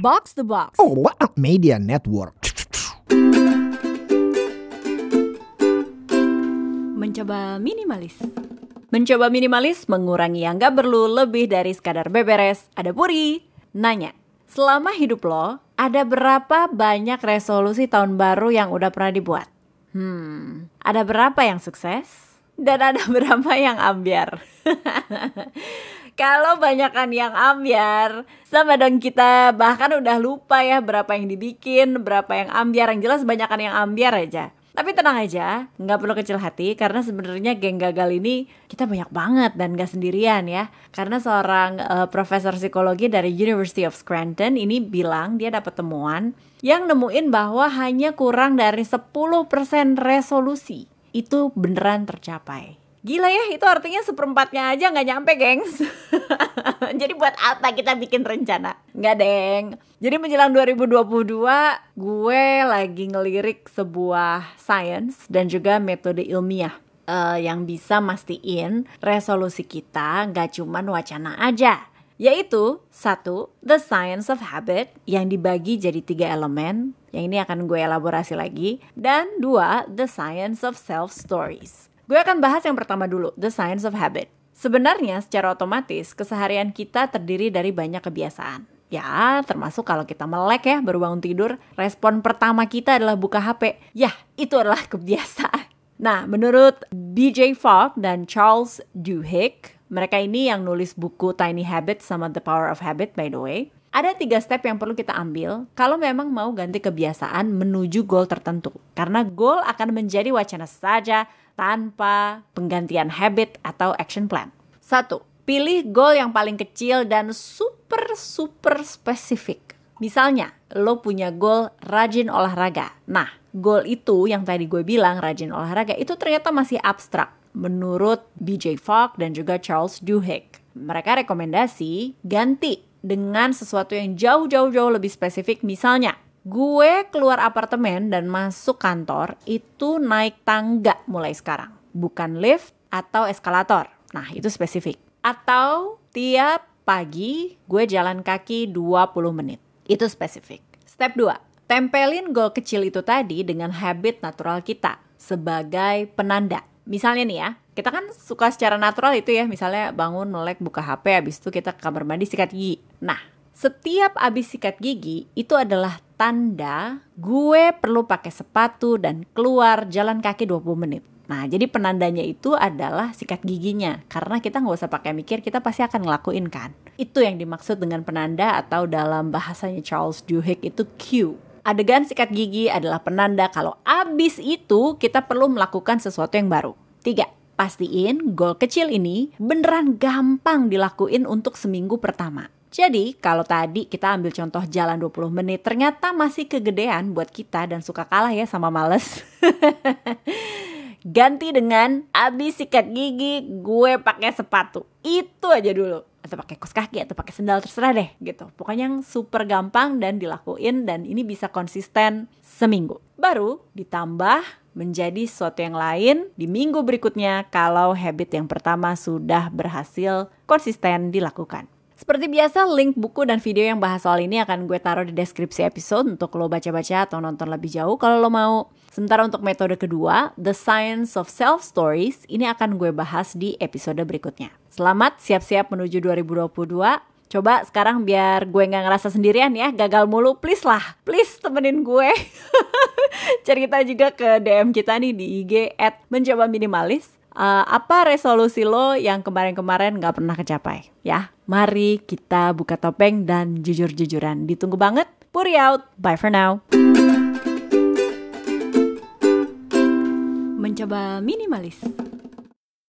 Box the Box. Oh, what a media network. Mencoba minimalis. Mencoba minimalis mengurangi yang gak perlu lebih dari sekadar beberes. Ada Puri. Nanya, selama hidup lo, ada berapa banyak resolusi tahun baru yang udah pernah dibuat? Hmm, ada berapa yang sukses? Dan ada berapa yang ambiar? Kalau banyakan yang ambiar, sama dong kita bahkan udah lupa ya berapa yang dibikin, berapa yang ambiar. Yang jelas banyakan yang ambiar aja. Tapi tenang aja, nggak perlu kecil hati karena sebenarnya geng gagal ini kita banyak banget dan gak sendirian ya. Karena seorang uh, profesor psikologi dari University of Scranton ini bilang dia dapat temuan yang nemuin bahwa hanya kurang dari 10% resolusi itu beneran tercapai. Gila ya, itu artinya seperempatnya aja nggak nyampe, gengs. Jadi buat apa kita bikin rencana? Nggak, deng. Jadi menjelang 2022, gue lagi ngelirik sebuah science dan juga metode ilmiah uh, yang bisa mastiin resolusi kita nggak cuman wacana aja. Yaitu, satu, the science of habit yang dibagi jadi tiga elemen, yang ini akan gue elaborasi lagi. Dan dua, the science of self stories Gue akan bahas yang pertama dulu, the science of habit. Sebenarnya secara otomatis keseharian kita terdiri dari banyak kebiasaan. Ya, termasuk kalau kita melek ya baru bangun tidur, respon pertama kita adalah buka HP. Ya, itu adalah kebiasaan. Nah, menurut BJ Fogg dan Charles Duhigg, mereka ini yang nulis buku Tiny Habits sama The Power of Habit by the way, ada tiga step yang perlu kita ambil kalau memang mau ganti kebiasaan menuju goal tertentu. Karena goal akan menjadi wacana saja tanpa penggantian habit atau action plan. Satu, pilih goal yang paling kecil dan super super spesifik. Misalnya, lo punya goal rajin olahraga. Nah, goal itu yang tadi gue bilang rajin olahraga itu ternyata masih abstrak menurut BJ Fogg dan juga Charles Duhigg. Mereka rekomendasi ganti dengan sesuatu yang jauh-jauh-jauh lebih spesifik misalnya Gue keluar apartemen dan masuk kantor itu naik tangga mulai sekarang. Bukan lift atau eskalator. Nah, itu spesifik. Atau tiap pagi gue jalan kaki 20 menit. Itu spesifik. Step 2. Tempelin goal kecil itu tadi dengan habit natural kita sebagai penanda. Misalnya nih ya, kita kan suka secara natural itu ya, misalnya bangun melek buka HP, habis itu kita ke kamar mandi sikat gigi. Nah, setiap abis sikat gigi itu adalah tanda gue perlu pakai sepatu dan keluar jalan kaki 20 menit. Nah, jadi penandanya itu adalah sikat giginya. Karena kita nggak usah pakai mikir, kita pasti akan ngelakuin kan. Itu yang dimaksud dengan penanda atau dalam bahasanya Charles Duhigg itu cue. Adegan sikat gigi adalah penanda kalau abis itu kita perlu melakukan sesuatu yang baru. Tiga, pastiin goal kecil ini beneran gampang dilakuin untuk seminggu pertama. Jadi, kalau tadi kita ambil contoh jalan 20 menit, ternyata masih kegedean buat kita dan suka kalah ya sama males. Ganti dengan abis sikat gigi, gue pakai sepatu. Itu aja dulu. Atau pakai kos kaki atau pakai sendal terserah deh gitu. Pokoknya yang super gampang dan dilakuin dan ini bisa konsisten seminggu. Baru ditambah menjadi sesuatu yang lain di minggu berikutnya kalau habit yang pertama sudah berhasil konsisten dilakukan. Seperti biasa, link buku dan video yang bahas soal ini akan gue taruh di deskripsi episode untuk lo baca-baca atau nonton lebih jauh kalau lo mau. Sementara untuk metode kedua, The Science of Self Stories, ini akan gue bahas di episode berikutnya. Selamat siap-siap menuju 2022. Coba sekarang biar gue nggak ngerasa sendirian ya, gagal mulu, please lah, please temenin gue. Cerita juga ke DM kita nih di IG at mencoba minimalis uh, apa resolusi lo yang kemarin-kemarin gak pernah kecapai? Ya, mari kita buka topeng dan jujur-jujuran. Ditunggu banget. Puri out. Bye for now. Mencoba minimalis.